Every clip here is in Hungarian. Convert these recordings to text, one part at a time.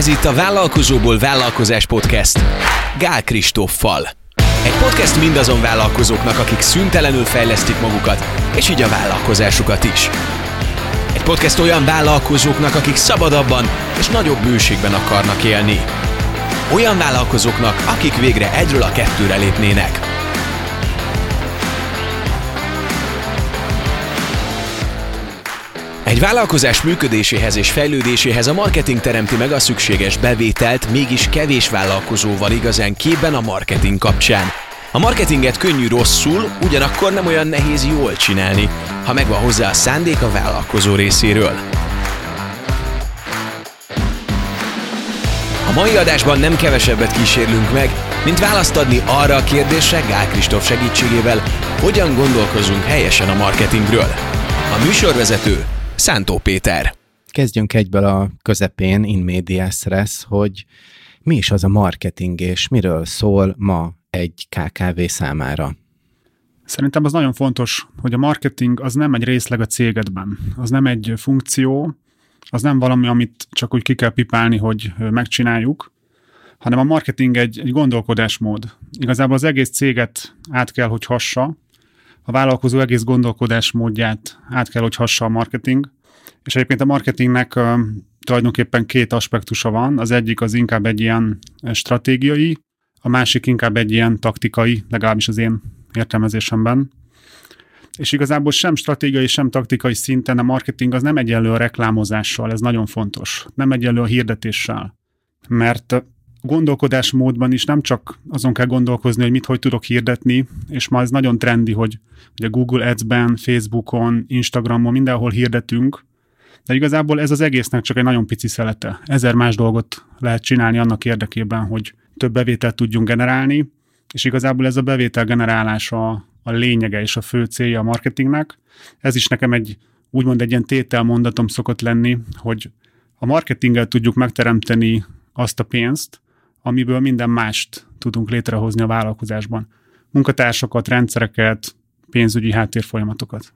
Ez itt a Vállalkozóból Vállalkozás Podcast Gál Kristóffal. Egy podcast mindazon vállalkozóknak, akik szüntelenül fejlesztik magukat, és így a vállalkozásukat is. Egy podcast olyan vállalkozóknak, akik szabadabban és nagyobb bőségben akarnak élni. Olyan vállalkozóknak, akik végre egyről a kettőre lépnének – Egy vállalkozás működéséhez és fejlődéséhez a marketing teremti meg a szükséges bevételt, mégis kevés vállalkozó van igazán képben a marketing kapcsán. A marketinget könnyű rosszul, ugyanakkor nem olyan nehéz jól csinálni, ha megvan hozzá a szándék a vállalkozó részéről. A mai adásban nem kevesebbet kísérlünk meg, mint választ adni arra a kérdésre Gál Kristóf segítségével, hogyan gondolkozunk helyesen a marketingről. A műsorvezető Szántó Péter. Kezdjünk egyből a közepén, in medias res, hogy mi is az a marketing, és miről szól ma egy KKV számára? Szerintem az nagyon fontos, hogy a marketing az nem egy részleg a cégedben, az nem egy funkció, az nem valami, amit csak úgy ki kell pipálni, hogy megcsináljuk, hanem a marketing egy, egy gondolkodásmód. Igazából az egész céget át kell, hogy hassa, a vállalkozó egész gondolkodásmódját át kell, hogy hassa a marketing, és egyébként a marketingnek tulajdonképpen két aspektusa van. Az egyik az inkább egy ilyen stratégiai, a másik inkább egy ilyen taktikai, legalábbis az én értelmezésemben. És igazából sem stratégiai, sem taktikai szinten a marketing az nem egyenlő a reklámozással, ez nagyon fontos. Nem egyenlő a hirdetéssel. Mert gondolkodásmódban is nem csak azon kell gondolkozni, hogy mit hogy tudok hirdetni, és ma ez nagyon trendi, hogy, hogy a Google Ads-ben, Facebookon, Instagramon mindenhol hirdetünk, de igazából ez az egésznek csak egy nagyon pici szelete. Ezer más dolgot lehet csinálni annak érdekében, hogy több bevételt tudjunk generálni, és igazából ez a bevétel generálása a lényege és a fő célja a marketingnek. Ez is nekem egy úgymond egy ilyen tételmondatom szokott lenni, hogy a marketinggel tudjuk megteremteni azt a pénzt, amiből minden mást tudunk létrehozni a vállalkozásban. Munkatársakat, rendszereket, pénzügyi háttérfolyamatokat.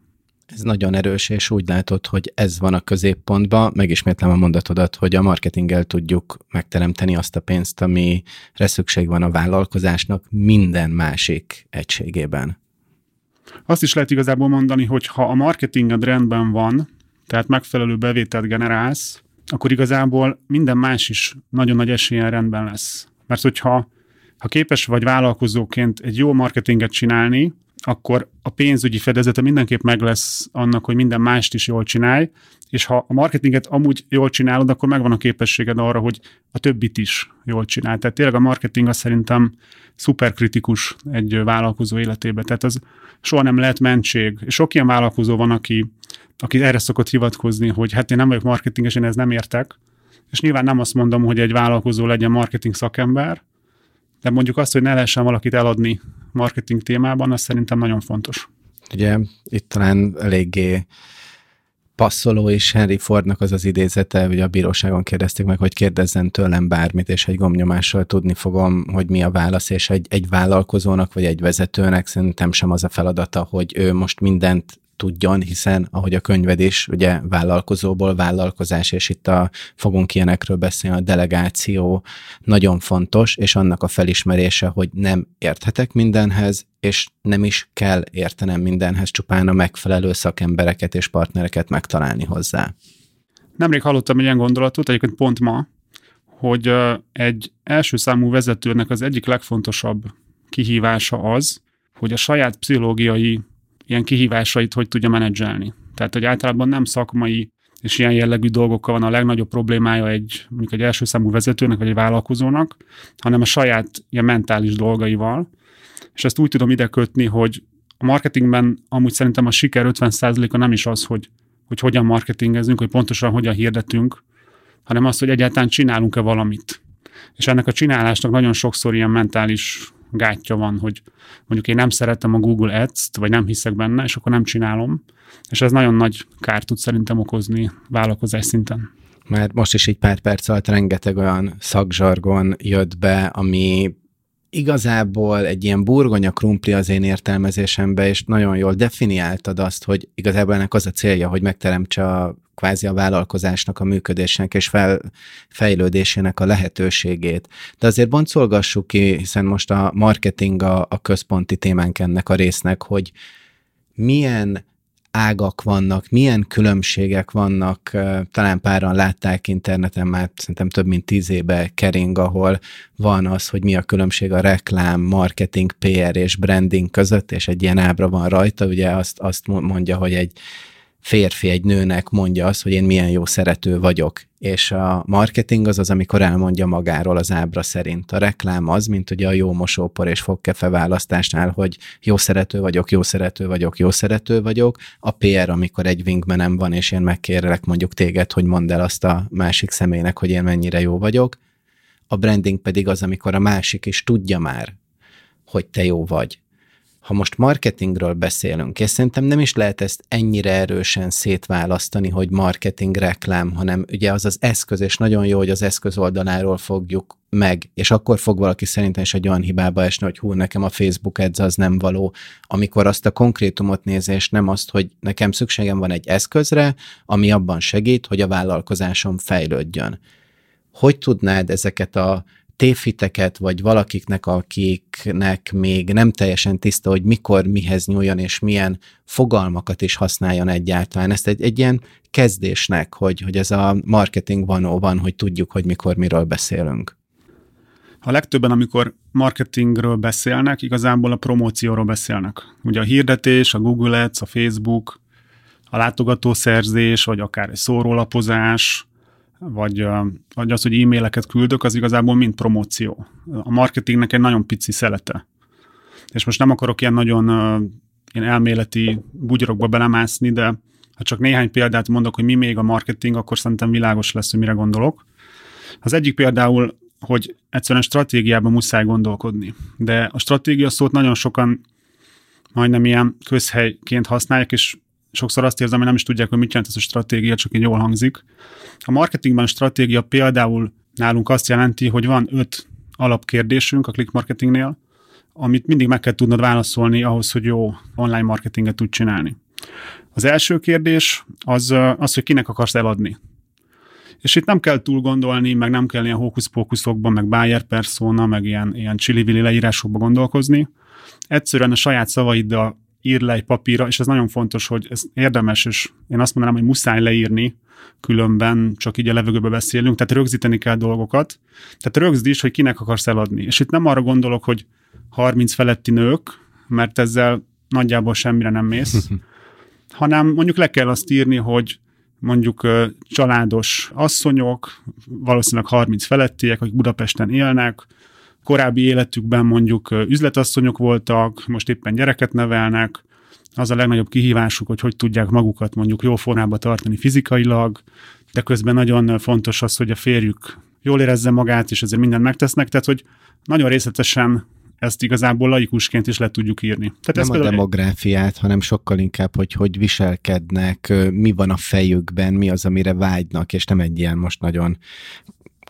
Ez nagyon erős, és úgy látod, hogy ez van a középpontban. Megismétlem a mondatodat, hogy a marketinggel tudjuk megteremteni azt a pénzt, amire szükség van a vállalkozásnak minden másik egységében. Azt is lehet igazából mondani, hogy ha a marketinged rendben van, tehát megfelelő bevételt generálsz, akkor igazából minden más is nagyon nagy esélyen rendben lesz. Mert hogyha ha képes vagy vállalkozóként egy jó marketinget csinálni, akkor a pénzügyi fedezete mindenképp meg lesz annak, hogy minden mást is jól csinálj, és ha a marketinget amúgy jól csinálod, akkor megvan a képességed arra, hogy a többit is jól csinál. Tehát tényleg a marketing az szerintem szuperkritikus egy vállalkozó életében. Tehát az soha nem lehet mentség. És sok ilyen vállalkozó van, aki, aki erre szokott hivatkozni, hogy hát én nem vagyok marketinges, én ez nem értek. És nyilván nem azt mondom, hogy egy vállalkozó legyen marketing szakember, de mondjuk azt, hogy ne lehessen valakit eladni marketing témában, az szerintem nagyon fontos. Ugye itt talán eléggé passzoló is Henry Fordnak az az idézete, hogy a bíróságon kérdezték meg, hogy kérdezzen tőlem bármit, és egy gomnyomással tudni fogom, hogy mi a válasz, és egy, egy vállalkozónak vagy egy vezetőnek szerintem sem az a feladata, hogy ő most mindent tudjon, hiszen ahogy a könyved is, ugye vállalkozóból vállalkozás, és itt a, fogunk ilyenekről beszélni, a delegáció nagyon fontos, és annak a felismerése, hogy nem érthetek mindenhez, és nem is kell értenem mindenhez, csupán a megfelelő szakembereket és partnereket megtalálni hozzá. Nemrég hallottam egy ilyen gondolatot, egyébként pont ma, hogy egy első számú vezetőnek az egyik legfontosabb kihívása az, hogy a saját pszichológiai ilyen kihívásait hogy tudja menedzselni. Tehát, hogy általában nem szakmai és ilyen jellegű dolgokkal van a legnagyobb problémája egy, mondjuk egy első számú vezetőnek, vagy egy vállalkozónak, hanem a saját ilyen mentális dolgaival. És ezt úgy tudom ide kötni, hogy a marketingben amúgy szerintem a siker 50%-a nem is az, hogy, hogy hogyan marketingezünk, hogy pontosan hogyan hirdetünk, hanem az, hogy egyáltalán csinálunk-e valamit. És ennek a csinálásnak nagyon sokszor ilyen mentális gátja van, hogy mondjuk én nem szeretem a Google Ads-t, vagy nem hiszek benne, és akkor nem csinálom. És ez nagyon nagy kárt tud szerintem okozni vállalkozás szinten. Mert most is egy pár perc alatt rengeteg olyan szakzsargon jött be, ami igazából egy ilyen burgonya krumpli az én értelmezésemben, és nagyon jól definiáltad azt, hogy igazából ennek az a célja, hogy megteremtse a kvázi a vállalkozásnak a működésnek és fel, fejlődésének a lehetőségét. De azért boncolgassuk ki, hiszen most a marketing a, a központi témánk ennek a résznek, hogy milyen ágak vannak, milyen különbségek vannak, talán páran látták interneten már szerintem több mint tíz éve kering, ahol van az, hogy mi a különbség a reklám, marketing, PR és branding között, és egy ilyen ábra van rajta, ugye azt, azt mondja, hogy egy férfi egy nőnek mondja azt, hogy én milyen jó szerető vagyok, és a marketing az az, amikor elmondja magáról az ábra szerint. A reklám az, mint ugye a jó mosópor és fogkefe választásnál, hogy jó szerető vagyok, jó szerető vagyok, jó szerető vagyok. A PR, amikor egy wingmanem van, és én megkérlek mondjuk téged, hogy mondd el azt a másik személynek, hogy én mennyire jó vagyok. A branding pedig az, amikor a másik is tudja már, hogy te jó vagy ha most marketingről beszélünk, és szerintem nem is lehet ezt ennyire erősen szétválasztani, hogy marketing, reklám, hanem ugye az az eszköz, és nagyon jó, hogy az eszköz oldaláról fogjuk meg, és akkor fog valaki szerintem is egy olyan hibába esni, hogy hú, nekem a Facebook Ads az nem való, amikor azt a konkrétumot nézi, és nem azt, hogy nekem szükségem van egy eszközre, ami abban segít, hogy a vállalkozásom fejlődjön. Hogy tudnád ezeket a tévhiteket, vagy valakiknek, akiknek még nem teljesen tiszta, hogy mikor, mihez nyúljon, és milyen fogalmakat is használjon egyáltalán. Ezt egy, egy ilyen kezdésnek, hogy, hogy ez a marketing van, van, hogy tudjuk, hogy mikor, miről beszélünk. A legtöbben, amikor marketingről beszélnek, igazából a promócióról beszélnek. Ugye a hirdetés, a Google Ads, a Facebook, a látogatószerzés, vagy akár egy szórólapozás, vagy, vagy az, hogy e-maileket küldök, az igazából mind promóció. A marketingnek egy nagyon pici szelete. És most nem akarok ilyen nagyon ilyen elméleti bugyrokba belemászni, de ha csak néhány példát mondok, hogy mi még a marketing, akkor szerintem világos lesz, hogy mire gondolok. Az egyik például, hogy egyszerűen stratégiában muszáj gondolkodni. De a stratégia szót nagyon sokan majdnem ilyen közhelyként használják, és sokszor azt érzem, hogy nem is tudják, hogy mit jelent ez a stratégia, csak így jól hangzik. A marketingben a stratégia például nálunk azt jelenti, hogy van öt alapkérdésünk a click marketingnél, amit mindig meg kell tudnod válaszolni ahhoz, hogy jó online marketinget tud csinálni. Az első kérdés az, az, hogy kinek akarsz eladni. És itt nem kell túl gondolni, meg nem kell ilyen hókuszpókuszokban, meg buyer persona, meg ilyen, ilyen csili leírásokba gondolkozni. Egyszerűen a saját szavaiddal ír le egy papírra, és ez nagyon fontos, hogy ez érdemes, és én azt mondanám, hogy muszáj leírni, különben csak így a levegőbe beszélünk, tehát rögzíteni kell dolgokat. Tehát rögzíts, hogy kinek akarsz eladni. És itt nem arra gondolok, hogy 30 feletti nők, mert ezzel nagyjából semmire nem mész, hanem mondjuk le kell azt írni, hogy mondjuk családos asszonyok, valószínűleg 30 felettiek, akik Budapesten élnek, korábbi életükben mondjuk üzletasszonyok voltak, most éppen gyereket nevelnek, az a legnagyobb kihívásuk, hogy hogy tudják magukat mondjuk jó formába tartani fizikailag, de közben nagyon fontos az, hogy a férjük jól érezze magát, és ezért mindent megtesznek, tehát hogy nagyon részletesen ezt igazából laikusként is le tudjuk írni. Tehát nem a demográfiát, hanem sokkal inkább, hogy hogy viselkednek, mi van a fejükben, mi az, amire vágynak, és nem egy ilyen most nagyon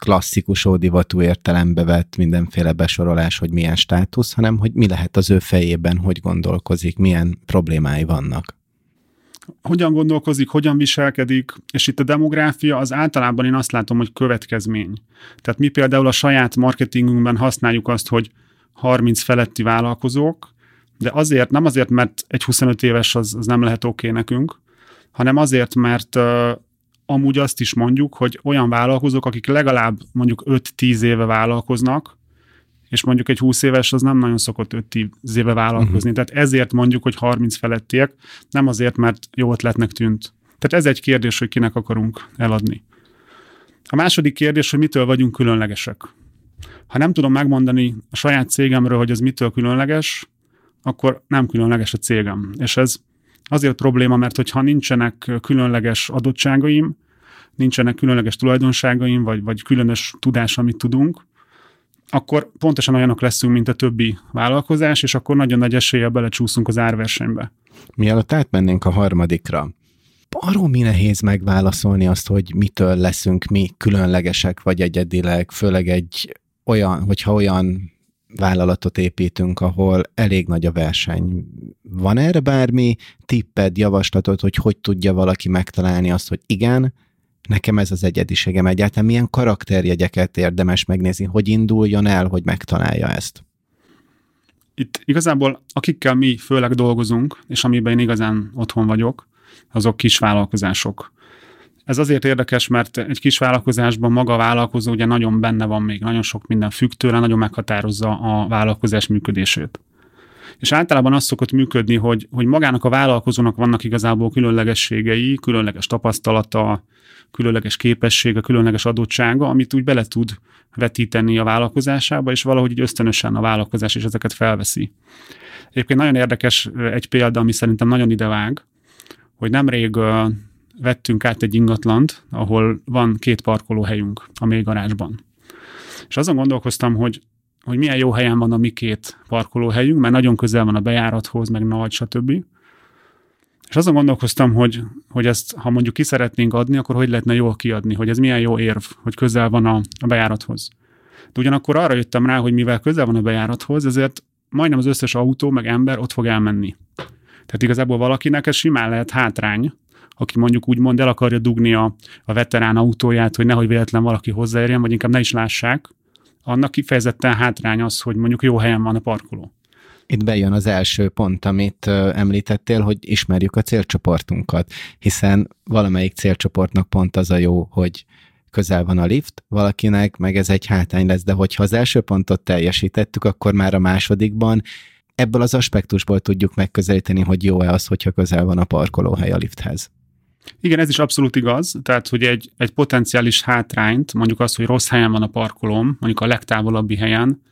klasszikus ódivatú értelembe vett mindenféle besorolás, hogy milyen státusz, hanem hogy mi lehet az ő fejében, hogy gondolkozik, milyen problémái vannak. Hogyan gondolkozik, hogyan viselkedik, és itt a demográfia az általában én azt látom, hogy következmény. Tehát mi például a saját marketingünkben használjuk azt, hogy 30 feletti vállalkozók, de azért, nem azért, mert egy 25 éves az, az nem lehet oké okay nekünk, hanem azért, mert amúgy azt is mondjuk, hogy olyan vállalkozók, akik legalább mondjuk 5-10 éve vállalkoznak, és mondjuk egy 20 éves az nem nagyon szokott 5-10 éve vállalkozni. Uh-huh. Tehát ezért mondjuk, hogy 30 felettiek, nem azért, mert jó ötletnek tűnt. Tehát ez egy kérdés, hogy kinek akarunk eladni. A második kérdés, hogy mitől vagyunk különlegesek. Ha nem tudom megmondani a saját cégemről, hogy ez mitől különleges, akkor nem különleges a cégem. És ez azért probléma, mert hogyha nincsenek különleges adottságaim, nincsenek különleges tulajdonságaim, vagy, vagy különös tudás, amit tudunk, akkor pontosan olyanok leszünk, mint a többi vállalkozás, és akkor nagyon nagy eséllyel belecsúszunk az árversenybe. Mielőtt átmennénk a harmadikra, arról mi nehéz megválaszolni azt, hogy mitől leszünk mi különlegesek vagy egyedileg, főleg egy olyan, hogyha olyan vállalatot építünk, ahol elég nagy a verseny. Van erre bármi tipped, javaslatod, hogy hogy tudja valaki megtalálni azt, hogy igen, nekem ez az egyediségem egyáltalán, milyen karakterjegyeket érdemes megnézni, hogy induljon el, hogy megtalálja ezt? Itt igazából akikkel mi főleg dolgozunk, és amiben én igazán otthon vagyok, azok kis vállalkozások. Ez azért érdekes, mert egy kis vállalkozásban maga a vállalkozó ugye nagyon benne van még, nagyon sok minden függ tőle, nagyon meghatározza a vállalkozás működését. És általában az szokott működni, hogy, hogy magának a vállalkozónak vannak igazából különlegességei, különleges tapasztalata, különleges képessége, különleges adottsága, amit úgy bele tud vetíteni a vállalkozásába, és valahogy így ösztönösen a vállalkozás is ezeket felveszi. Egyébként nagyon érdekes egy példa, ami szerintem nagyon idevág, hogy nemrég vettünk át egy ingatlant, ahol van két parkolóhelyünk a mély garázsban. És azon gondolkoztam, hogy, hogy milyen jó helyen van a mi két parkolóhelyünk, mert nagyon közel van a bejárathoz, meg nagy, stb. És azon gondolkoztam, hogy, hogy ezt, ha mondjuk ki szeretnénk adni, akkor hogy lehetne jól kiadni, hogy ez milyen jó érv, hogy közel van a, a bejárathoz. De ugyanakkor arra jöttem rá, hogy mivel közel van a bejárathoz, ezért majdnem az összes autó meg ember ott fog elmenni. Tehát igazából valakinek ez simán lehet hátrány, aki mondjuk úgymond el akarja dugni a, a veterán autóját, hogy nehogy véletlen valaki hozzáérjen, vagy inkább ne is lássák, annak kifejezetten hátrány az, hogy mondjuk jó helyen van a parkoló. Itt bejön az első pont, amit említettél, hogy ismerjük a célcsoportunkat, hiszen valamelyik célcsoportnak pont az a jó, hogy közel van a lift, valakinek meg ez egy hátány lesz, de hogyha az első pontot teljesítettük, akkor már a másodikban ebből az aspektusból tudjuk megközelíteni, hogy jó-e az, hogyha közel van a parkolóhely a lifthez. Igen, ez is abszolút igaz. Tehát, hogy egy, egy potenciális hátrányt, mondjuk az, hogy rossz helyen van a parkolóm, mondjuk a legtávolabbi helyen,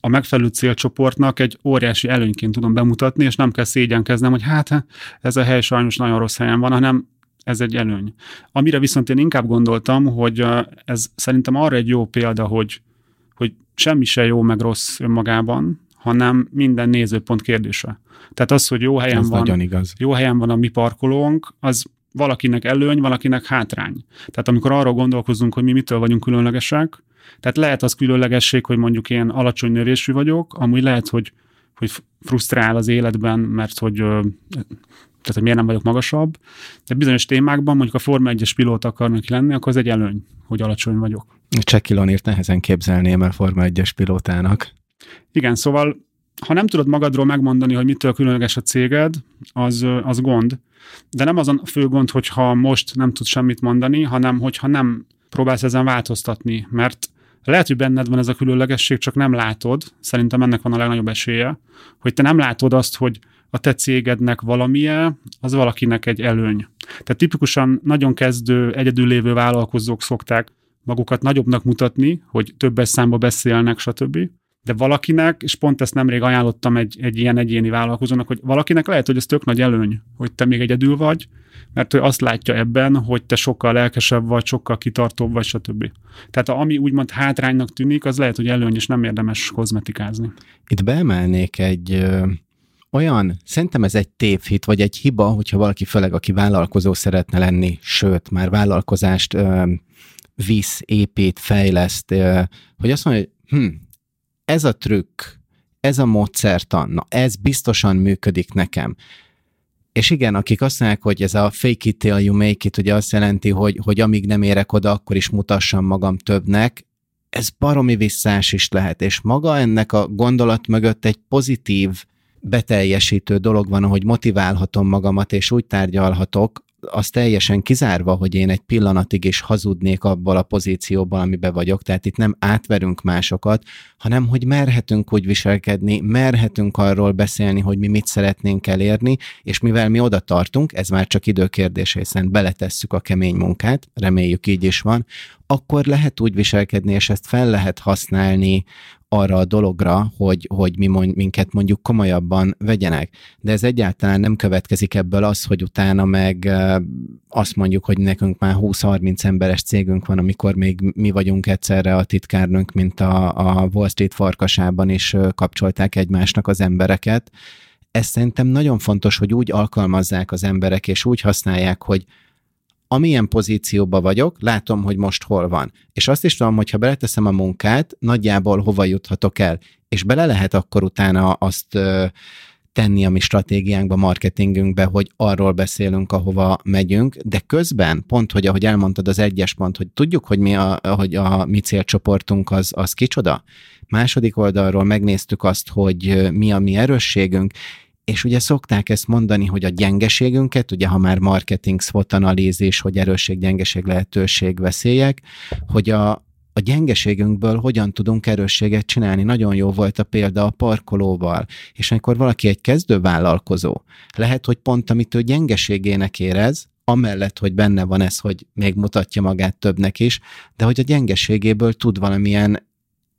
a megfelelő célcsoportnak egy óriási előnyként tudom bemutatni, és nem kell szégyenkeznem, hogy hát ez a hely sajnos nagyon rossz helyen van, hanem ez egy előny. Amire viszont én inkább gondoltam, hogy ez szerintem arra egy jó példa, hogy, hogy semmi se jó meg rossz önmagában, hanem minden nézőpont kérdése. Tehát az, hogy jó helyen, ez van, jó helyen van a mi parkolónk, az valakinek előny, valakinek hátrány. Tehát amikor arról gondolkozunk, hogy mi mitől vagyunk különlegesek, tehát lehet az különlegesség, hogy mondjuk én alacsony növésű vagyok, amúgy lehet, hogy, hogy frusztrál az életben, mert hogy tehát hogy miért nem vagyok magasabb, de bizonyos témákban, mondjuk a Forma 1-es pilóta akarnak lenni, akkor az egy előny, hogy alacsony vagyok. Csekilonért nehezen képzelném el Forma 1-es pilótának. Igen, szóval ha nem tudod magadról megmondani, hogy mitől különleges a céged, az, az gond. De nem az a fő gond, hogyha most nem tudsz semmit mondani, hanem hogyha nem próbálsz ezen változtatni, mert lehet, hogy benned van ez a különlegesség, csak nem látod, szerintem ennek van a legnagyobb esélye, hogy te nem látod azt, hogy a te cégednek valamilyen, az valakinek egy előny. Tehát tipikusan nagyon kezdő, egyedül lévő vállalkozók szokták magukat nagyobbnak mutatni, hogy többes számba beszélnek, stb de valakinek, és pont ezt nemrég ajánlottam egy, egy ilyen egyéni vállalkozónak, hogy valakinek lehet, hogy ez tök nagy előny, hogy te még egyedül vagy, mert ő azt látja ebben, hogy te sokkal lelkesebb vagy, sokkal kitartóbb vagy, stb. Tehát ami úgymond hátránynak tűnik, az lehet, hogy előny, és nem érdemes kozmetikázni. Itt beemelnék egy olyan, szerintem ez egy tévhit, vagy egy hiba, hogyha valaki főleg, aki vállalkozó szeretne lenni, sőt, már vállalkozást ö, visz, épít, fejleszt, hogy azt mondja, hogy hm, ez a trükk, ez a módszertan, na ez biztosan működik nekem. És igen, akik azt mondják, hogy ez a fake it till you make it, ugye azt jelenti, hogy, hogy amíg nem érek oda, akkor is mutassam magam többnek, ez baromi visszás is lehet, és maga ennek a gondolat mögött egy pozitív, beteljesítő dolog van, hogy motiválhatom magamat, és úgy tárgyalhatok, az teljesen kizárva, hogy én egy pillanatig is hazudnék abból a pozícióból, amiben vagyok, tehát itt nem átverünk másokat, hanem hogy merhetünk úgy viselkedni, merhetünk arról beszélni, hogy mi mit szeretnénk elérni, és mivel mi oda tartunk, ez már csak időkérdés, hiszen beletesszük a kemény munkát, reméljük így is van, akkor lehet úgy viselkedni, és ezt fel lehet használni arra a dologra, hogy, hogy mi mond, minket mondjuk komolyabban vegyenek. De ez egyáltalán nem következik ebből az, hogy utána meg azt mondjuk, hogy nekünk már 20-30 emberes cégünk van, amikor még mi vagyunk egyszerre a titkárnőnk, mint a, a Wall Street farkasában is kapcsolták egymásnak az embereket. Ez szerintem nagyon fontos, hogy úgy alkalmazzák az emberek, és úgy használják, hogy amilyen pozícióban vagyok, látom, hogy most hol van. És azt is tudom, hogy ha beleteszem a munkát, nagyjából hova juthatok el. És bele lehet akkor utána azt ö, tenni a mi stratégiánkba, marketingünkbe, hogy arról beszélünk, ahova megyünk, de közben, pont, hogy ahogy elmondtad az egyes pont, hogy tudjuk, hogy mi a, hogy a mi célcsoportunk az, az kicsoda. Második oldalról megnéztük azt, hogy mi a mi erősségünk, és ugye szokták ezt mondani, hogy a gyengeségünket, ugye ha már marketing SWOT analízis, hogy erősség, gyengeség, lehetőség, veszélyek, hogy a, a gyengeségünkből hogyan tudunk erősséget csinálni. Nagyon jó volt a példa a parkolóval, és amikor valaki egy kezdővállalkozó, lehet, hogy pont amit ő gyengeségének érez, amellett, hogy benne van ez, hogy még mutatja magát többnek is, de hogy a gyengeségéből tud valamilyen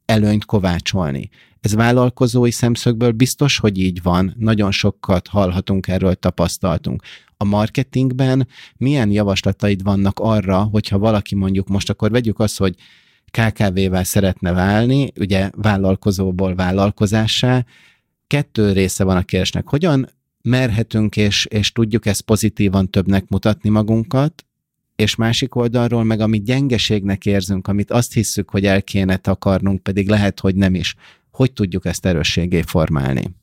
előnyt kovácsolni. Ez vállalkozói szemszögből biztos, hogy így van, nagyon sokat hallhatunk erről, tapasztaltunk. A marketingben milyen javaslataid vannak arra, hogyha valaki mondjuk most akkor vegyük azt, hogy KKV-vel szeretne válni, ugye vállalkozóból vállalkozássá, kettő része van a kérdésnek. Hogyan merhetünk és, és tudjuk ezt pozitívan többnek mutatni magunkat, és másik oldalról meg amit gyengeségnek érzünk, amit azt hisszük, hogy el kéne takarnunk, pedig lehet, hogy nem is. Hogy tudjuk ezt erősségé formálni?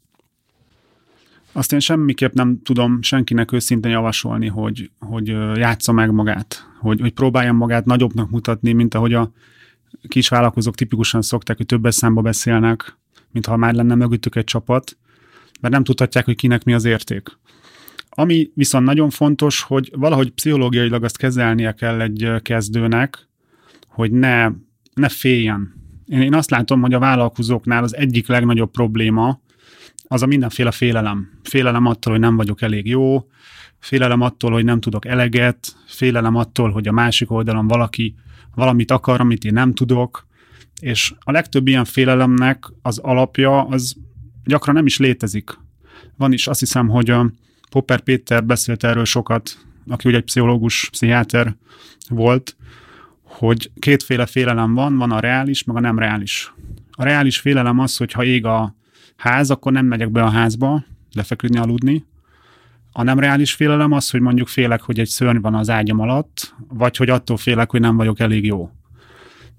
Azt én semmiképp nem tudom senkinek őszintén javasolni, hogy, hogy játsza meg magát, hogy, hogy próbálja magát nagyobbnak mutatni, mint ahogy a kis vállalkozók tipikusan szokták, hogy többes számba beszélnek, mintha már lenne mögöttük egy csapat, mert nem tudhatják, hogy kinek mi az érték. Ami viszont nagyon fontos, hogy valahogy pszichológiailag azt kezelnie kell egy kezdőnek, hogy ne, ne féljen. Én, én azt látom, hogy a vállalkozóknál az egyik legnagyobb probléma az a mindenféle félelem. Félelem attól, hogy nem vagyok elég jó, félelem attól, hogy nem tudok eleget, félelem attól, hogy a másik oldalon valaki valamit akar, amit én nem tudok, és a legtöbb ilyen félelemnek az alapja az gyakran nem is létezik. Van is, azt hiszem, hogy a Popper Péter beszélt erről sokat, aki ugye egy pszichológus, pszichiáter volt, hogy kétféle félelem van, van a reális, meg a nem reális. A reális félelem az, hogy ha ég a ház, akkor nem megyek be a házba lefeküdni, aludni. A nem reális félelem az, hogy mondjuk félek, hogy egy szörny van az ágyam alatt, vagy hogy attól félek, hogy nem vagyok elég jó.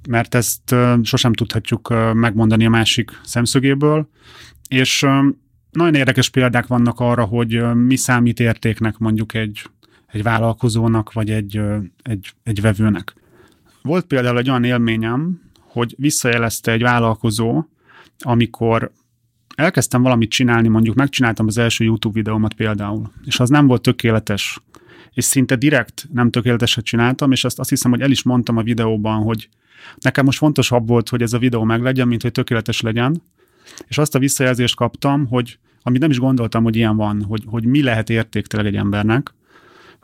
Mert ezt sosem tudhatjuk megmondani a másik szemszögéből, és nagyon érdekes példák vannak arra, hogy mi számít értéknek mondjuk egy, egy vállalkozónak, vagy egy, egy, egy vevőnek. Volt például egy olyan élményem, hogy visszajelezte egy vállalkozó, amikor elkezdtem valamit csinálni, mondjuk megcsináltam az első YouTube videómat például, és az nem volt tökéletes, és szinte direkt nem tökéleteset csináltam, és azt, azt hiszem, hogy el is mondtam a videóban, hogy nekem most fontosabb volt, hogy ez a videó meglegyen, mint hogy tökéletes legyen, és azt a visszajelzést kaptam, hogy amit nem is gondoltam, hogy ilyen van, hogy, hogy mi lehet értéktelen egy embernek,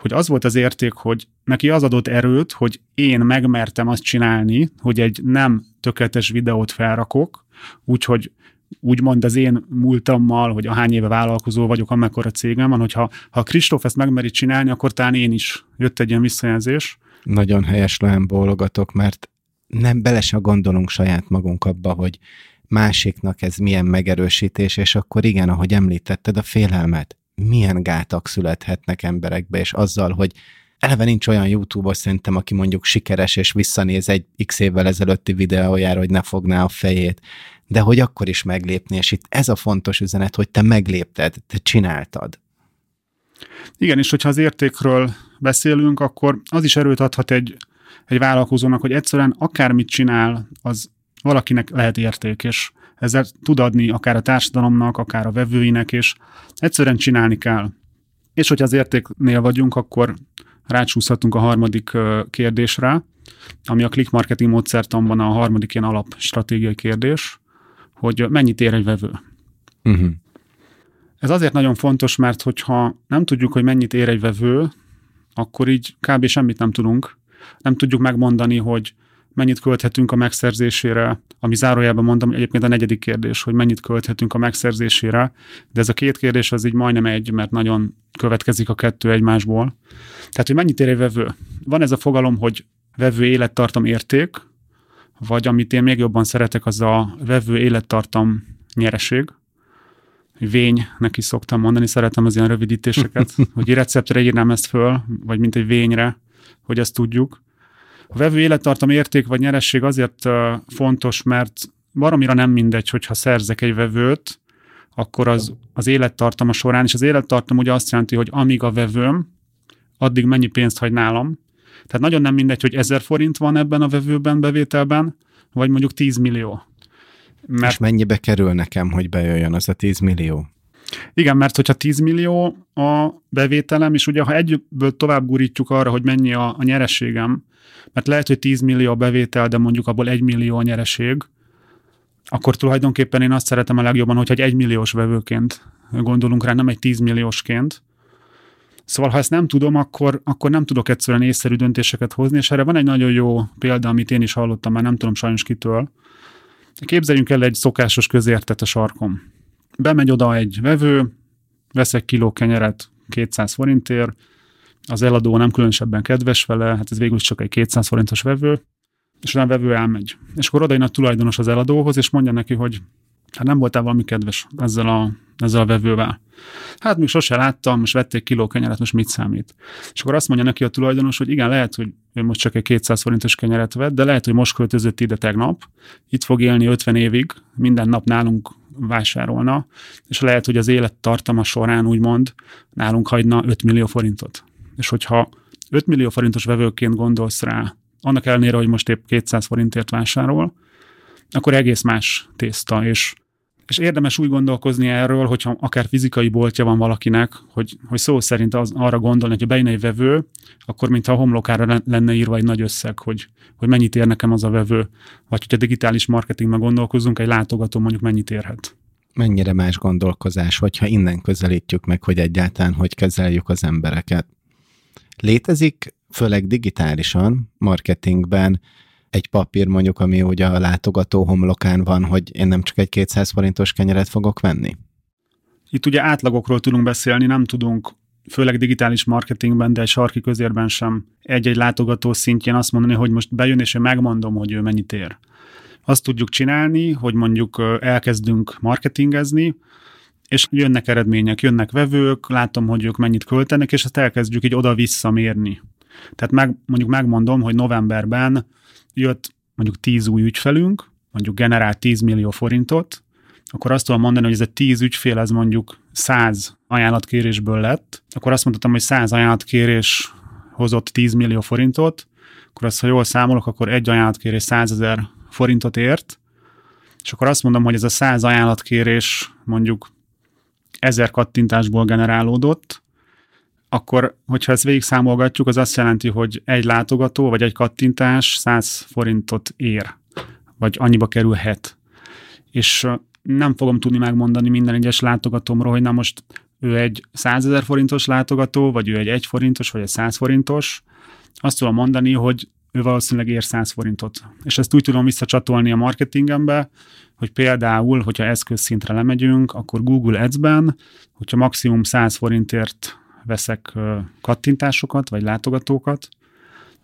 hogy az volt az érték, hogy neki az adott erőt, hogy én megmertem azt csinálni, hogy egy nem tökéletes videót felrakok, úgyhogy úgymond az én múltammal, hogy a hány éve vállalkozó vagyok, amekkora cégem van, hogyha ha Kristóf ezt megmeri csinálni, akkor talán én is jött egy ilyen visszajelzés. Nagyon helyes lehem bólogatok, mert nem bele se gondolunk saját magunk abba, hogy másiknak ez milyen megerősítés, és akkor igen, ahogy említetted, a félelmet, milyen gátak születhetnek emberekbe, és azzal, hogy eleve nincs olyan YouTube-os szerintem, aki mondjuk sikeres, és visszanéz egy x évvel ezelőtti videójára, hogy ne fogná a fejét, de hogy akkor is meglépni, és itt ez a fontos üzenet, hogy te meglépted, te csináltad. Igen, és hogyha az értékről beszélünk, akkor az is erőt adhat egy, egy vállalkozónak, hogy egyszerűen akármit csinál, az valakinek lehet érték, és ezzel tud adni akár a társadalomnak, akár a vevőinek, és egyszerűen csinálni kell. És hogyha az értéknél vagyunk, akkor rácsúszhatunk a harmadik kérdésre, ami a click marketing módszertanban a harmadik ilyen alapstratégiai kérdés, hogy mennyit ér egy vevő. Uh-huh. Ez azért nagyon fontos, mert hogyha nem tudjuk, hogy mennyit ér egy vevő, akkor így kb. semmit nem tudunk. Nem tudjuk megmondani, hogy mennyit költhetünk a megszerzésére, ami zárójában mondom, egyébként a negyedik kérdés, hogy mennyit költhetünk a megszerzésére, de ez a két kérdés az így majdnem egy, mert nagyon következik a kettő egymásból. Tehát, hogy mennyit ér egy vevő? Van ez a fogalom, hogy vevő élettartam érték, vagy amit én még jobban szeretek, az a vevő élettartam nyereség. Vény, neki szoktam mondani, szeretem az ilyen rövidítéseket, hogy receptre írnám ezt föl, vagy mint egy vényre, hogy ezt tudjuk. A vevő élettartam érték vagy nyeresség azért fontos, mert baromira nem mindegy, hogyha szerzek egy vevőt, akkor az, az élettartama során, és az élettartam ugye azt jelenti, hogy amíg a vevőm, addig mennyi pénzt hagy nálam. Tehát nagyon nem mindegy, hogy 1000 forint van ebben a vevőben, bevételben, vagy mondjuk 10 millió. Mert... És mennyibe kerül nekem, hogy bejöjjön az a 10 millió? Igen, mert hogyha 10 millió a bevételem, és ugye ha egyből tovább gurítjuk arra, hogy mennyi a, a nyereségem, mert lehet, hogy 10 millió a bevétel, de mondjuk abból 1 millió a nyereség, akkor tulajdonképpen én azt szeretem a legjobban, hogyha egy 1 milliós vevőként gondolunk rá, nem egy 10 milliósként. Szóval, ha ezt nem tudom, akkor, akkor nem tudok egyszerűen észszerű döntéseket hozni, és erre van egy nagyon jó példa, amit én is hallottam, már nem tudom sajnos kitől. Képzeljünk el egy szokásos közértet a sarkom. Bemegy oda egy vevő, veszek kiló kenyeret 200 forintért, az eladó nem különösebben kedves vele, hát ez végül is csak egy 200 forintos vevő, és a vevő elmegy. És akkor oda a tulajdonos az eladóhoz, és mondja neki, hogy hát nem voltál valami kedves ezzel a, ezzel a vevővel. Hát még sose láttam, most vették kiló kenyeret, most mit számít? És akkor azt mondja neki a tulajdonos, hogy igen, lehet, hogy ő most csak egy 200 forintos kenyeret vett, de lehet, hogy most költözött ide tegnap, itt fog élni 50 évig, minden nap nálunk vásárolna, és lehet, hogy az élet tartama során úgymond nálunk hagyna 5 millió forintot. És hogyha 5 millió forintos vevőként gondolsz rá, annak ellenére, hogy most épp 200 forintért vásárol, akkor egész más tészta, és, és érdemes úgy gondolkozni erről, hogyha akár fizikai boltja van valakinek, hogy, hogy szó szerint az, arra gondolni, hogy bejön egy vevő, akkor mintha a homlokára lenne írva egy nagy összeg, hogy, hogy mennyit ér nekem az a vevő. Vagy hogyha digitális marketingben gondolkozunk, egy látogató mondjuk mennyit érhet mennyire más gondolkozás, hogyha innen közelítjük meg, hogy egyáltalán hogy kezeljük az embereket. Létezik, főleg digitálisan, marketingben egy papír mondjuk, ami ugye a látogató homlokán van, hogy én nem csak egy 200 forintos kenyeret fogok venni? Itt ugye átlagokról tudunk beszélni, nem tudunk főleg digitális marketingben, de egy sarki közérben sem egy-egy látogató szintjén azt mondani, hogy most bejön, és én megmondom, hogy ő mennyit ér. Azt tudjuk csinálni, hogy mondjuk elkezdünk marketingezni, és jönnek eredmények, jönnek vevők, látom, hogy ők mennyit költenek, és ezt elkezdjük így oda-vissza mérni. Tehát meg, mondjuk megmondom, hogy novemberben jött mondjuk 10 új ügyfelünk, mondjuk generált 10 millió forintot, akkor azt tudom mondani, hogy ez a 10 ügyfél, ez mondjuk 100 ajánlatkérésből lett, akkor azt mondhatom, hogy 100 ajánlatkérés hozott 10 millió forintot, akkor azt, ha jól számolok, akkor egy ajánlatkérés 100 ezer forintot ért, és akkor azt mondom, hogy ez a 100 ajánlatkérés mondjuk ezer kattintásból generálódott, akkor, hogyha ezt végig számolgatjuk, az azt jelenti, hogy egy látogató vagy egy kattintás 100 forintot ér, vagy annyiba kerülhet. És nem fogom tudni megmondani minden egyes látogatómról, hogy na most ő egy 100 ezer forintos látogató, vagy ő egy 1 forintos, vagy egy 100 forintos. Azt tudom mondani, hogy ő valószínűleg ér 100 forintot. És ezt úgy tudom visszacsatolni a marketingembe, hogy például, hogyha eszközszintre lemegyünk, akkor Google Ads-ben, hogyha maximum 100 forintért veszek kattintásokat, vagy látogatókat,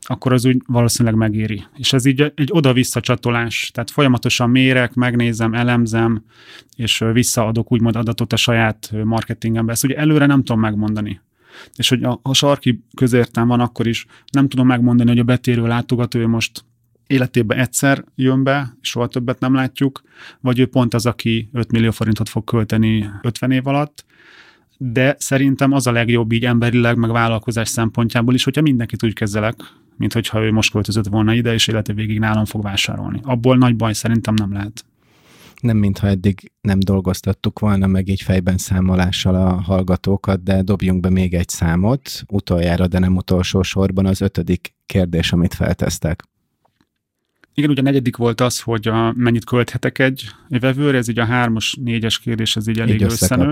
akkor az úgy valószínűleg megéri. És ez így egy oda-vissza csatolás, tehát folyamatosan mérek, megnézem, elemzem, és visszaadok úgymond adatot a saját marketingembe. Ezt ugye előre nem tudom megmondani. És hogy a, a sarki közértem van, akkor is nem tudom megmondani, hogy a betérő látogató most életében egyszer jön be, soha többet nem látjuk, vagy ő pont az, aki 5 millió forintot fog költeni 50 év alatt, de szerintem az a legjobb így emberileg, meg vállalkozás szempontjából is, hogyha mindenkit úgy kezelek, mint hogyha ő most költözött volna ide, és élete végig nálam fog vásárolni. Abból nagy baj szerintem nem lehet. Nem, mintha eddig nem dolgoztattuk volna meg így fejben számolással a hallgatókat, de dobjunk be még egy számot, utoljára, de nem utolsó sorban az ötödik kérdés, amit feltesztek. Igen, ugye a negyedik volt az, hogy a, mennyit költhetek egy vevőre, ez így a hármas, négyes kérdés, ez így elég így összenő.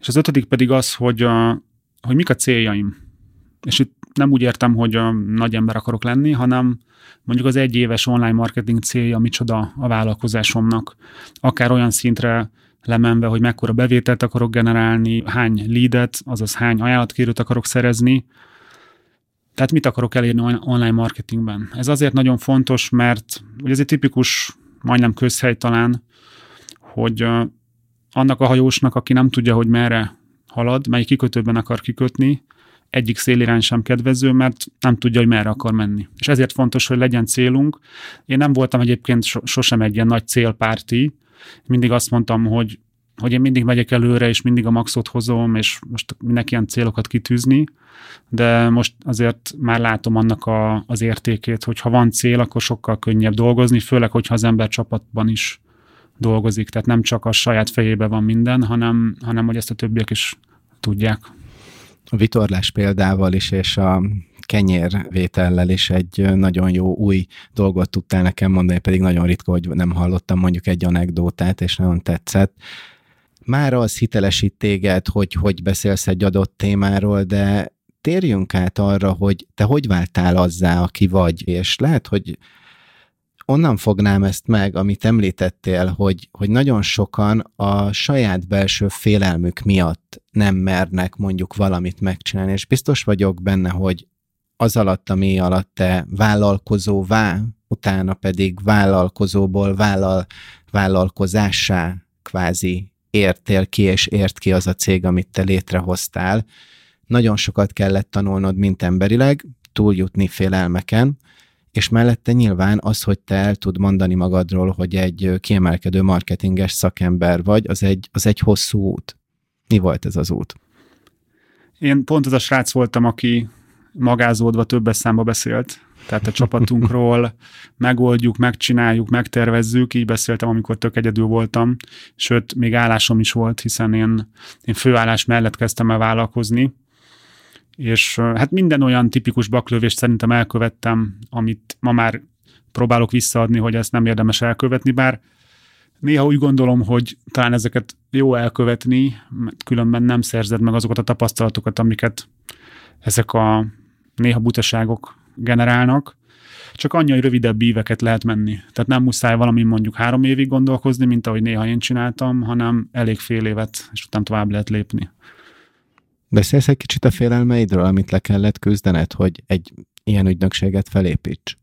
És az ötödik pedig az, hogy, hogy mik a céljaim. És itt nem úgy értem, hogy a nagy ember akarok lenni, hanem mondjuk az egy éves online marketing célja micsoda a vállalkozásomnak. Akár olyan szintre lemenve, hogy mekkora bevételt akarok generálni, hány leadet, azaz hány ajánlatkérőt akarok szerezni, tehát mit akarok elérni online marketingben? Ez azért nagyon fontos, mert ugye ez egy tipikus, majdnem közhely talán, hogy annak a hajósnak, aki nem tudja, hogy merre halad, mely kikötőben akar kikötni, egyik szélirány sem kedvező, mert nem tudja, hogy merre akar menni. És ezért fontos, hogy legyen célunk. Én nem voltam egyébként sosem egy ilyen nagy célpárti, mindig azt mondtam, hogy hogy én mindig megyek előre, és mindig a maxot hozom, és most mindenki ilyen célokat kitűzni, de most azért már látom annak a, az értékét, hogy ha van cél, akkor sokkal könnyebb dolgozni, főleg, hogyha az ember csapatban is dolgozik, tehát nem csak a saját fejébe van minden, hanem, hanem hogy ezt a többiek is tudják. A vitorlás példával is, és a kenyérvétellel is egy nagyon jó új dolgot tudtál nekem mondani, pedig nagyon ritka, hogy nem hallottam mondjuk egy anekdótát, és nagyon tetszett már az hitelesít téged, hogy hogy beszélsz egy adott témáról, de térjünk át arra, hogy te hogy váltál azzá, aki vagy, és lehet, hogy onnan fognám ezt meg, amit említettél, hogy, hogy nagyon sokan a saját belső félelmük miatt nem mernek mondjuk valamit megcsinálni, és biztos vagyok benne, hogy az alatt, ami alatt te vállalkozóvá, utána pedig vállalkozóból vállal, vállalkozássá kvázi értél ki, és ért ki az a cég, amit te létrehoztál. Nagyon sokat kellett tanulnod, mint emberileg, túljutni félelmeken, és mellette nyilván az, hogy te el tud mondani magadról, hogy egy kiemelkedő marketinges szakember vagy, az egy, az egy hosszú út. Mi volt ez az út? Én pont az a srác voltam, aki magázódva többes számba beszélt tehát a csapatunkról megoldjuk, megcsináljuk, megtervezzük, így beszéltem, amikor tök egyedül voltam, sőt, még állásom is volt, hiszen én, én főállás mellett kezdtem el vállalkozni, és hát minden olyan tipikus baklövést szerintem elkövettem, amit ma már próbálok visszaadni, hogy ezt nem érdemes elkövetni, bár néha úgy gondolom, hogy talán ezeket jó elkövetni, mert különben nem szerzed meg azokat a tapasztalatokat, amiket ezek a néha butaságok generálnak, csak annyi, hogy rövidebb éveket lehet menni. Tehát nem muszáj valami mondjuk három évig gondolkozni, mint ahogy néha én csináltam, hanem elég fél évet, és utána tovább lehet lépni. Beszélsz egy kicsit a félelmeidről, amit le kellett küzdened, hogy egy ilyen ügynökséget felépíts?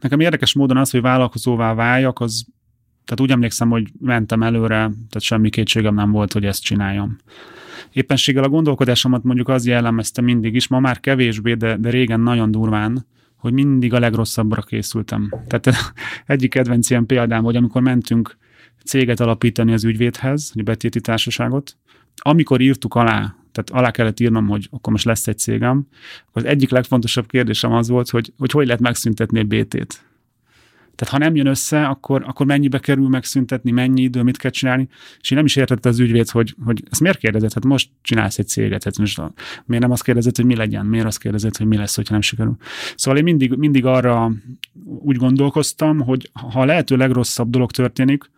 Nekem érdekes módon az, hogy vállalkozóvá váljak, az, tehát úgy emlékszem, hogy mentem előre, tehát semmi kétségem nem volt, hogy ezt csináljam. Éppenséggel a gondolkodásomat mondjuk az jellemezte mindig is, ma már kevésbé, de, de régen nagyon durván, hogy mindig a legrosszabbra készültem. Tehát egyik kedvenc ilyen példám, hogy amikor mentünk céget alapítani az ügyvédhez, egy betéti társaságot, amikor írtuk alá, tehát alá kellett írnom, hogy akkor most lesz egy cégem, az egyik legfontosabb kérdésem az volt, hogy hogy, hogy lehet megszüntetni egy BT-t. Tehát ha nem jön össze, akkor, akkor mennyibe kerül megszüntetni, mennyi idő, mit kell csinálni. És én nem is értette az ügyvéd, hogy, hogy ezt miért kérdezett? Hát most csinálsz egy céget, hát most miért nem azt kérdezett, hogy mi legyen, miért azt kérdezett, hogy mi lesz, hogyha nem sikerül. Szóval én mindig, mindig arra úgy gondolkoztam, hogy ha a lehető legrosszabb dolog történik,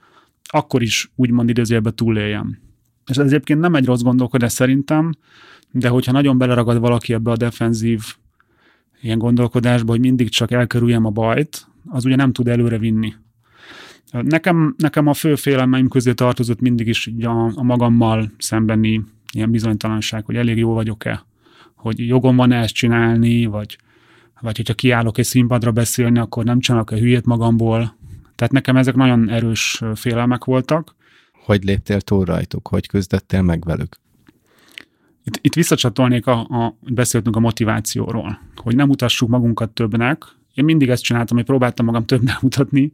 akkor is úgymond idézőjelben túléljem. És ez egyébként nem egy rossz gondolkodás szerintem, de hogyha nagyon beleragad valaki ebbe a defenzív ilyen gondolkodásba, hogy mindig csak elkerüljem a bajt, az ugye nem tud előre vinni. Nekem, nekem a fő félelmeim közé tartozott mindig is a, a magammal szembeni ilyen bizonytalanság, hogy elég jó vagyok-e, hogy jogom van ezt csinálni, vagy, vagy hogyha kiállok egy színpadra beszélni, akkor nem csinálok-e hülyét magamból. Tehát nekem ezek nagyon erős félelmek voltak. Hogy léptél túl rajtuk? Hogy küzdöttél meg velük? Itt, itt visszacsatolnék, a, a, beszéltünk a motivációról, hogy nem mutassuk magunkat többnek, én mindig ezt csináltam, hogy próbáltam magam többnek mutatni.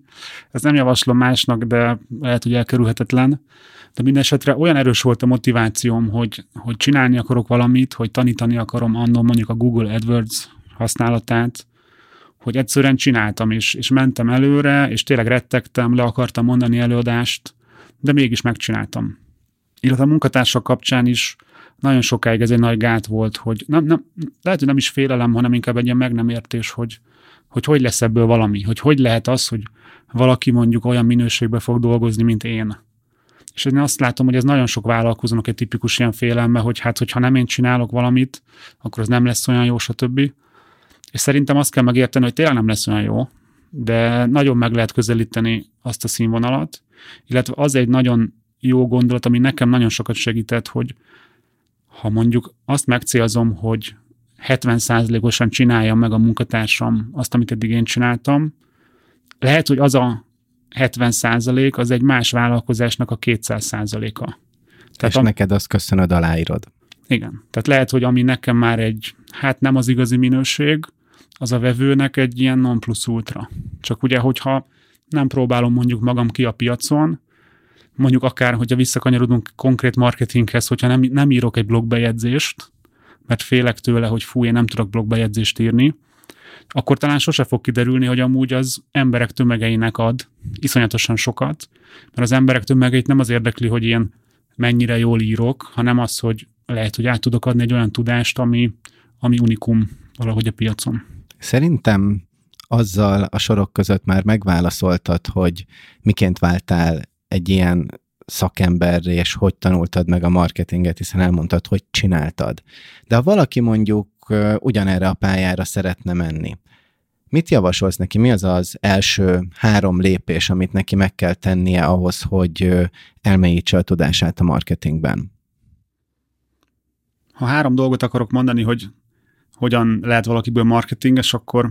Ez nem javaslom másnak, de lehet, hogy elkerülhetetlen. De minden esetre olyan erős volt a motivációm, hogy, hogy csinálni akarok valamit, hogy tanítani akarom annól mondjuk a Google AdWords használatát, hogy egyszerűen csináltam, és, és mentem előre, és tényleg rettegtem, le akartam mondani előadást, de mégis megcsináltam. Illetve a munkatársak kapcsán is nagyon sokáig ez egy nagy gát volt, hogy nem, nem, lehet, hogy nem is félelem, hanem inkább egy ilyen meg nem értés, hogy, hogy hogy lesz ebből valami, hogy hogy lehet az, hogy valaki mondjuk olyan minőségben fog dolgozni, mint én. És én azt látom, hogy ez nagyon sok vállalkozónak egy tipikus ilyen félelme, hogy hát, hogyha nem én csinálok valamit, akkor az nem lesz olyan jó, stb. És szerintem azt kell megérteni, hogy tényleg nem lesz olyan jó, de nagyon meg lehet közelíteni azt a színvonalat, illetve az egy nagyon jó gondolat, ami nekem nagyon sokat segített, hogy ha mondjuk azt megcélzom, hogy 70%-osan csináljam meg a munkatársam azt, amit eddig én csináltam. Lehet, hogy az a 70% az egy más vállalkozásnak a 200%-a. Tehát És am- neked azt köszönöd, aláírod. Igen. Tehát lehet, hogy ami nekem már egy, hát nem az igazi minőség, az a vevőnek egy ilyen non plus ultra. Csak ugye, hogyha nem próbálom mondjuk magam ki a piacon, mondjuk akár, hogyha visszakanyarodunk konkrét marketinghez, hogyha nem, nem írok egy blogbejegyzést, mert félek tőle, hogy fú, én nem tudok blogbejegyzést írni, akkor talán sose fog kiderülni, hogy amúgy az emberek tömegeinek ad iszonyatosan sokat, mert az emberek tömegeit nem az érdekli, hogy én mennyire jól írok, hanem az, hogy lehet, hogy át tudok adni egy olyan tudást, ami, ami unikum valahogy a piacon. Szerintem azzal a sorok között már megválaszoltad, hogy miként váltál egy ilyen szakemberre, és hogy tanultad meg a marketinget, hiszen elmondtad, hogy csináltad. De ha valaki mondjuk ugyanerre a pályára szeretne menni, mit javasolsz neki? Mi az az első három lépés, amit neki meg kell tennie ahhoz, hogy elmélyítse a tudását a marketingben? Ha három dolgot akarok mondani, hogy hogyan lehet valakiből marketinges, akkor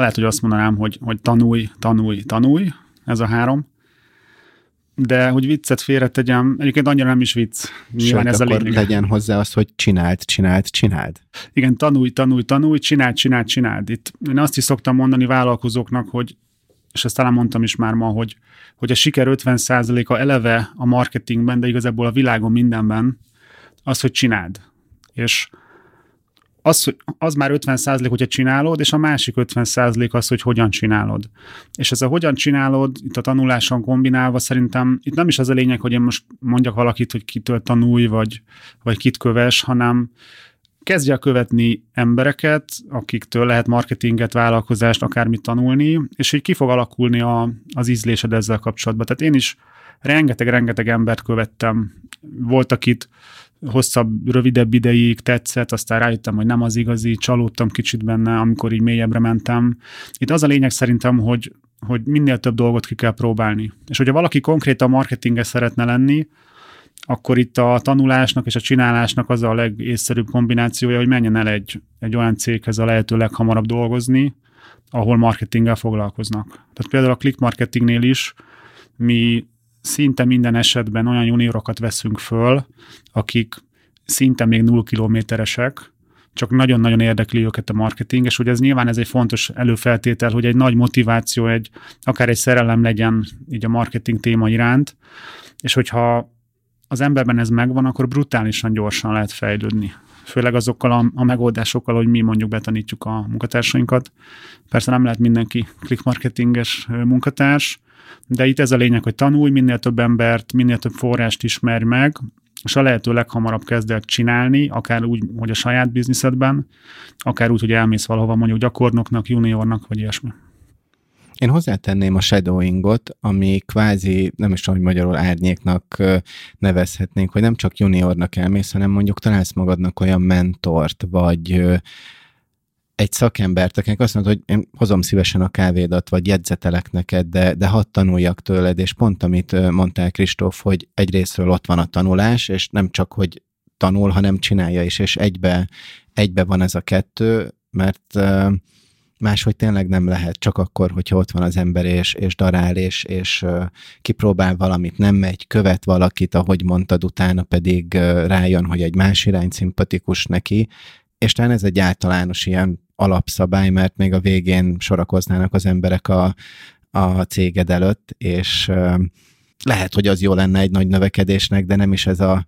lehet, hogy azt mondanám, hogy, hogy tanulj, tanulj, tanulj, ez a három de hogy viccet félretegyem, egyébként annyira nem is vicc. Nyilván Sőt, ez akkor a lényeg. legyen hozzá az, hogy csináld, csináld, csináld. Igen, tanulj, tanulj, tanulj, csináld, csináld, csináld. Itt én azt is szoktam mondani vállalkozóknak, hogy és ezt talán mondtam is már ma, hogy, hogy a siker 50%-a eleve a marketingben, de igazából a világon mindenben, az, hogy csináld. És az, hogy az már 50 százalék, hogyha csinálod, és a másik 50 százalék az, hogy hogyan csinálod. És ez a hogyan csinálod, itt a tanuláson kombinálva szerintem itt nem is az a lényeg, hogy én most mondjak valakit, hogy kitől tanulj, vagy, vagy kit köves, hanem kezdje el követni embereket, akiktől lehet marketinget, vállalkozást, akármit tanulni, és így ki fog alakulni a, az ízlésed ezzel kapcsolatban. Tehát én is rengeteg-rengeteg embert követtem. Voltak itt hosszabb, rövidebb ideig tetszett, aztán rájöttem, hogy nem az igazi, csalódtam kicsit benne, amikor így mélyebbre mentem. Itt az a lényeg szerintem, hogy, hogy minél több dolgot ki kell próbálni. És hogyha valaki konkrétan marketinges szeretne lenni, akkor itt a tanulásnak és a csinálásnak az a legészszerűbb kombinációja, hogy menjen el egy, egy olyan céghez a lehető leghamarabb dolgozni, ahol marketinggel foglalkoznak. Tehát például a click marketingnél is mi szinte minden esetben olyan juniorokat veszünk föl, akik szinte még null kilométeresek, csak nagyon-nagyon érdekli őket a marketing, és ugye ez nyilván ez egy fontos előfeltétel, hogy egy nagy motiváció, egy, akár egy szerelem legyen így a marketing téma iránt, és hogyha az emberben ez megvan, akkor brutálisan gyorsan lehet fejlődni. Főleg azokkal a, a megoldásokkal, hogy mi mondjuk betanítjuk a munkatársainkat. Persze nem lehet mindenki click marketinges munkatárs, de itt ez a lényeg, hogy tanulj, minél több embert, minél több forrást ismerj meg, és a lehető leghamarabb kezd el csinálni, akár úgy, hogy a saját bizniszedben, akár úgy, hogy elmész valahova mondjuk gyakornoknak, juniornak, vagy ilyesmi. Én hozzátenném a shadowingot, ami kvázi, nem is tudom, hogy magyarul árnyéknak nevezhetnénk, hogy nem csak juniornak elmész, hanem mondjuk találsz magadnak olyan mentort, vagy egy szakembert, akinek azt mondod, hogy én hozom szívesen a kávédat, vagy jegyzetelek neked, de, de hadd tanuljak tőled, és pont amit mondtál Kristóf, hogy egyrésztről ott van a tanulás, és nem csak, hogy tanul, hanem csinálja is, és egybe, egybe van ez a kettő, mert máshogy tényleg nem lehet, csak akkor, hogyha ott van az ember, és, és darál, és, és kipróbál valamit, nem megy, követ valakit, ahogy mondtad, utána pedig rájön, hogy egy más irány szimpatikus neki, és talán ez egy általános ilyen alapszabály, mert még a végén sorakoznának az emberek a, a céged előtt, és lehet, hogy az jó lenne egy nagy növekedésnek, de nem is ez a,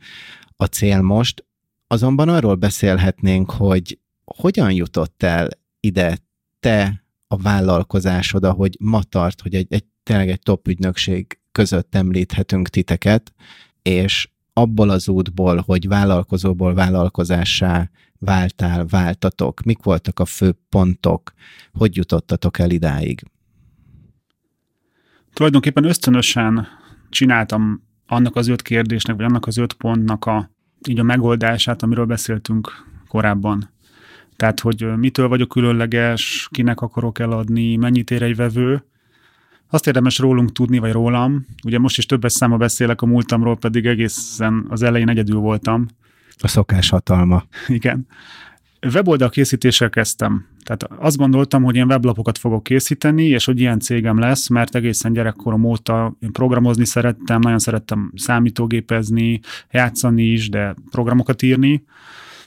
a cél most. Azonban arról beszélhetnénk, hogy hogyan jutott el ide te a vállalkozásod, ahogy ma tart, hogy egy, egy tényleg egy top ügynökség között említhetünk titeket, és abból az útból, hogy vállalkozóból vállalkozássá váltál, váltatok? Mik voltak a fő pontok? Hogy jutottatok el idáig? Tulajdonképpen ösztönösen csináltam annak az öt kérdésnek, vagy annak az öt pontnak a, így a megoldását, amiről beszéltünk korábban. Tehát, hogy mitől vagyok különleges, kinek akarok eladni, mennyit ér egy vevő. Azt érdemes rólunk tudni, vagy rólam. Ugye most is többes száma beszélek a múltamról, pedig egészen az elején egyedül voltam. A szokás hatalma. Igen. Weboldal készítéssel kezdtem. Tehát azt gondoltam, hogy én weblapokat fogok készíteni, és hogy ilyen cégem lesz, mert egészen gyerekkorom óta én programozni szerettem, nagyon szerettem számítógépezni, játszani is, de programokat írni.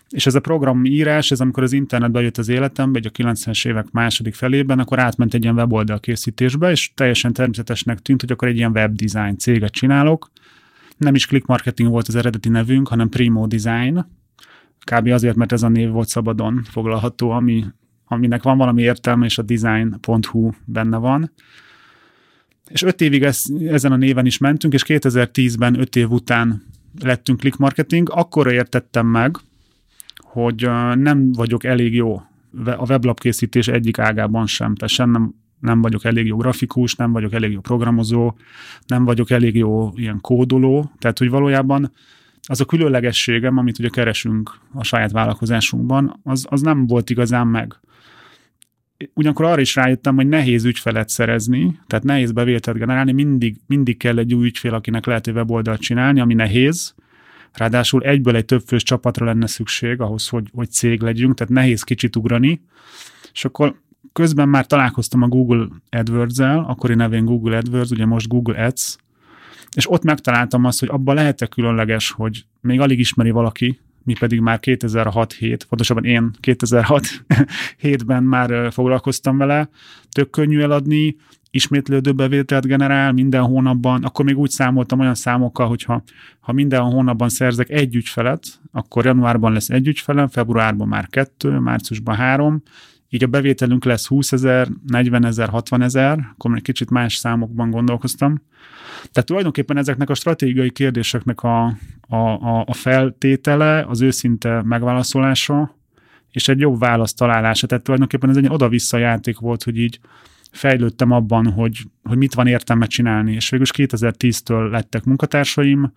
És ez a programírás, ez amikor az internet bejött az életembe, egy a 90-es évek második felében, akkor átment egy ilyen weboldal készítésbe, és teljesen természetesnek tűnt, hogy akkor egy ilyen webdesign céget csinálok. Nem is click marketing volt az eredeti nevünk, hanem Primo Design. Kb. azért, mert ez a név volt szabadon foglalható, ami, aminek van valami értelme, és a design.hu benne van. És öt évig ez, ezen a néven is mentünk, és 2010-ben, öt év után lettünk click marketing, akkor értettem meg, hogy nem vagyok elég jó a weblap készítés egyik ágában sem, tehát sem nem, nem vagyok elég jó grafikus, nem vagyok elég jó programozó, nem vagyok elég jó ilyen kódoló, tehát hogy valójában az a különlegességem, amit ugye keresünk a saját vállalkozásunkban, az, az nem volt igazán meg. Ugyanakkor arra is rájöttem, hogy nehéz ügyfelet szerezni, tehát nehéz bevételt generálni, mindig, mindig kell egy új ügyfél, akinek lehet egy weboldalt csinálni, ami nehéz, Ráadásul egyből egy többfős csapatra lenne szükség ahhoz, hogy, hogy cég legyünk, tehát nehéz kicsit ugrani. És akkor közben már találkoztam a Google AdWords-el, akkori nevén Google AdWords, ugye most Google Ads, és ott megtaláltam azt, hogy abban lehet-e különleges, hogy még alig ismeri valaki, mi pedig már 2006-7, pontosabban én 2006-7-ben már foglalkoztam vele, tök könnyű eladni, ismétlődő bevételt generál minden hónapban, akkor még úgy számoltam olyan számokkal, hogy ha, ha minden hónapban szerzek egy ügyfelet, akkor januárban lesz egy ügyfelem, februárban már kettő, márciusban három, így a bevételünk lesz 20 ezer, 40 ezer, 60 ezer, akkor egy kicsit más számokban gondolkoztam. Tehát tulajdonképpen ezeknek a stratégiai kérdéseknek a, a, a, a feltétele, az őszinte megválaszolása, és egy jobb választ találása. Tehát tulajdonképpen ez egy oda-vissza játék volt, hogy így fejlődtem abban, hogy, hogy mit van értelme csinálni, és végül 2010-től lettek munkatársaim,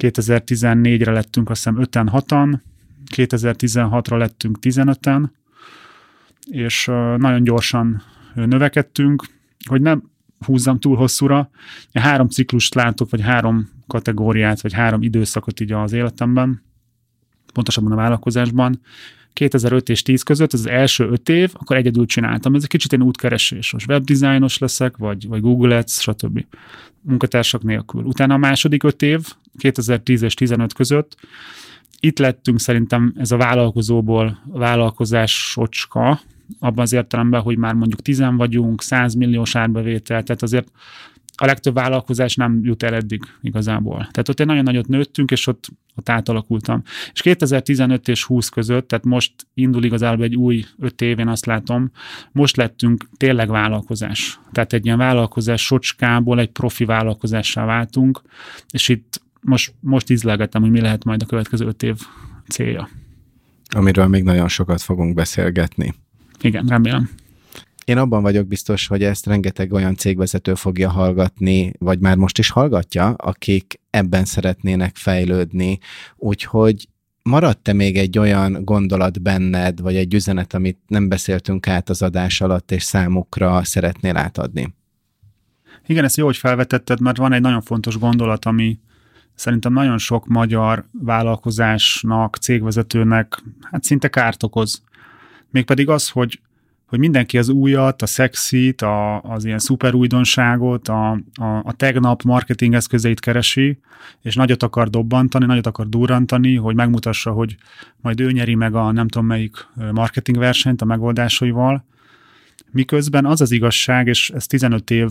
2014-re lettünk azt hiszem 5-en, 6-an, 2016-ra lettünk 15-en, és nagyon gyorsan növekedtünk, hogy nem húzzam túl hosszúra. Három ciklust látok, vagy három kategóriát, vagy három időszakot így az életemben, pontosabban a vállalkozásban. 2005 és 10 között, ez az első öt év, akkor egyedül csináltam. Ez egy kicsit én útkeresés. Most webdesignos leszek, vagy, vagy Google Ads, stb. Munkatársak nélkül. Utána a második öt év, 2010 és 15 között, itt lettünk szerintem ez a vállalkozóból vállalkozásocska, abban az értelemben, hogy már mondjuk tizen vagyunk, 100 milliós árbevétel, tehát azért a legtöbb vállalkozás nem jut el eddig igazából. Tehát ott egy nagyon nagyot nőttünk, és ott, ott átalakultam. És 2015 és 20 között, tehát most indul igazából egy új öt évén azt látom, most lettünk tényleg vállalkozás. Tehát egy ilyen vállalkozás socskából egy profi vállalkozássá váltunk, és itt most, most ízlelgetem, hogy mi lehet majd a következő öt év célja. Amiről még nagyon sokat fogunk beszélgetni. Igen, remélem. Én abban vagyok biztos, hogy ezt rengeteg olyan cégvezető fogja hallgatni, vagy már most is hallgatja, akik ebben szeretnének fejlődni. Úgyhogy maradt-e még egy olyan gondolat benned, vagy egy üzenet, amit nem beszéltünk át az adás alatt, és számukra szeretnél átadni? Igen, ezt jó, hogy felvetetted, mert van egy nagyon fontos gondolat, ami szerintem nagyon sok magyar vállalkozásnak, cégvezetőnek hát szinte kárt okoz. Mégpedig az, hogy hogy mindenki az újat, a szexit, a, az ilyen szuper újdonságot, a, a, a tegnap marketing eszközeit keresi, és nagyot akar dobbantani, nagyot akar durrantani, hogy megmutassa, hogy majd ő nyeri meg a nem tudom melyik marketing versenyt a megoldásaival. Miközben az az igazság, és ez 15 év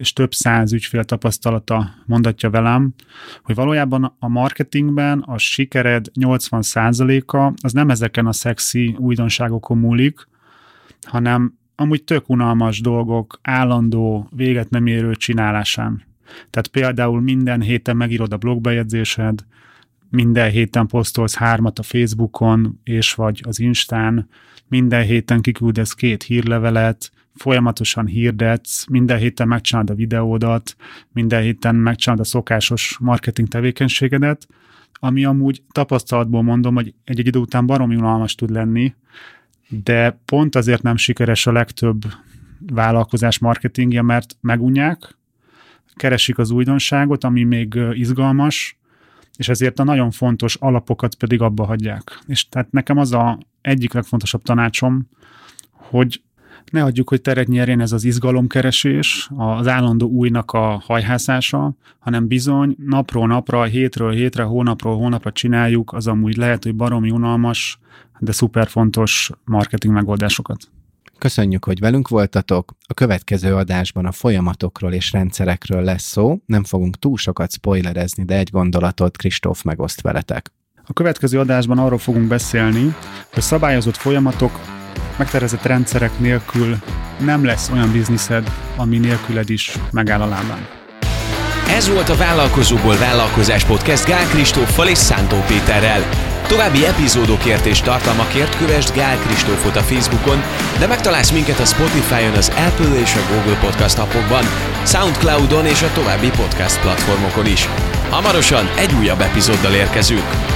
és több száz ügyfél tapasztalata mondatja velem, hogy valójában a marketingben a sikered 80%-a az nem ezeken a szexi újdonságokon múlik, hanem amúgy tök unalmas dolgok állandó, véget nem érő csinálásán. Tehát például minden héten megírod a blogbejegyzésed, minden héten posztolsz hármat a Facebookon, és vagy az Instán, minden héten kiküldesz két hírlevelet, folyamatosan hirdetsz, minden héten megcsinálod a videódat, minden héten megcsinálod a szokásos marketing tevékenységedet, ami amúgy tapasztalatból mondom, hogy egy-egy idő után baromi unalmas tud lenni, de pont azért nem sikeres a legtöbb vállalkozás marketingje, mert megunják, keresik az újdonságot, ami még izgalmas, és ezért a nagyon fontos alapokat pedig abba hagyják. És tehát nekem az a egyik legfontosabb tanácsom, hogy Ne adjuk, hogy teret nyerjen ez az izgalomkeresés, az állandó újnak a hajhászása, hanem bizony napról napra, hétről hétre, hónapról hónapra csináljuk, az amúgy lehet, hogy baromi unalmas, de szuper fontos marketing megoldásokat. Köszönjük, hogy velünk voltatok. A következő adásban a folyamatokról és rendszerekről lesz szó. Nem fogunk túl sokat spoilerezni, de egy gondolatot Kristóf megoszt veletek. A következő adásban arról fogunk beszélni, hogy szabályozott folyamatok, megtervezett rendszerek nélkül nem lesz olyan bizniszed, ami nélküled is megáll a lábán. Ez volt a Vállalkozóból Vállalkozás Podcast Gál Kristóffal és Szántó Péterrel. További epizódokért és tartalmakért kövesd Gál Kristófot a Facebookon, de megtalálsz minket a Spotify-on, az Apple és a Google Podcast appokban, Soundcloud-on és a további podcast platformokon is. Hamarosan egy újabb epizóddal érkezünk.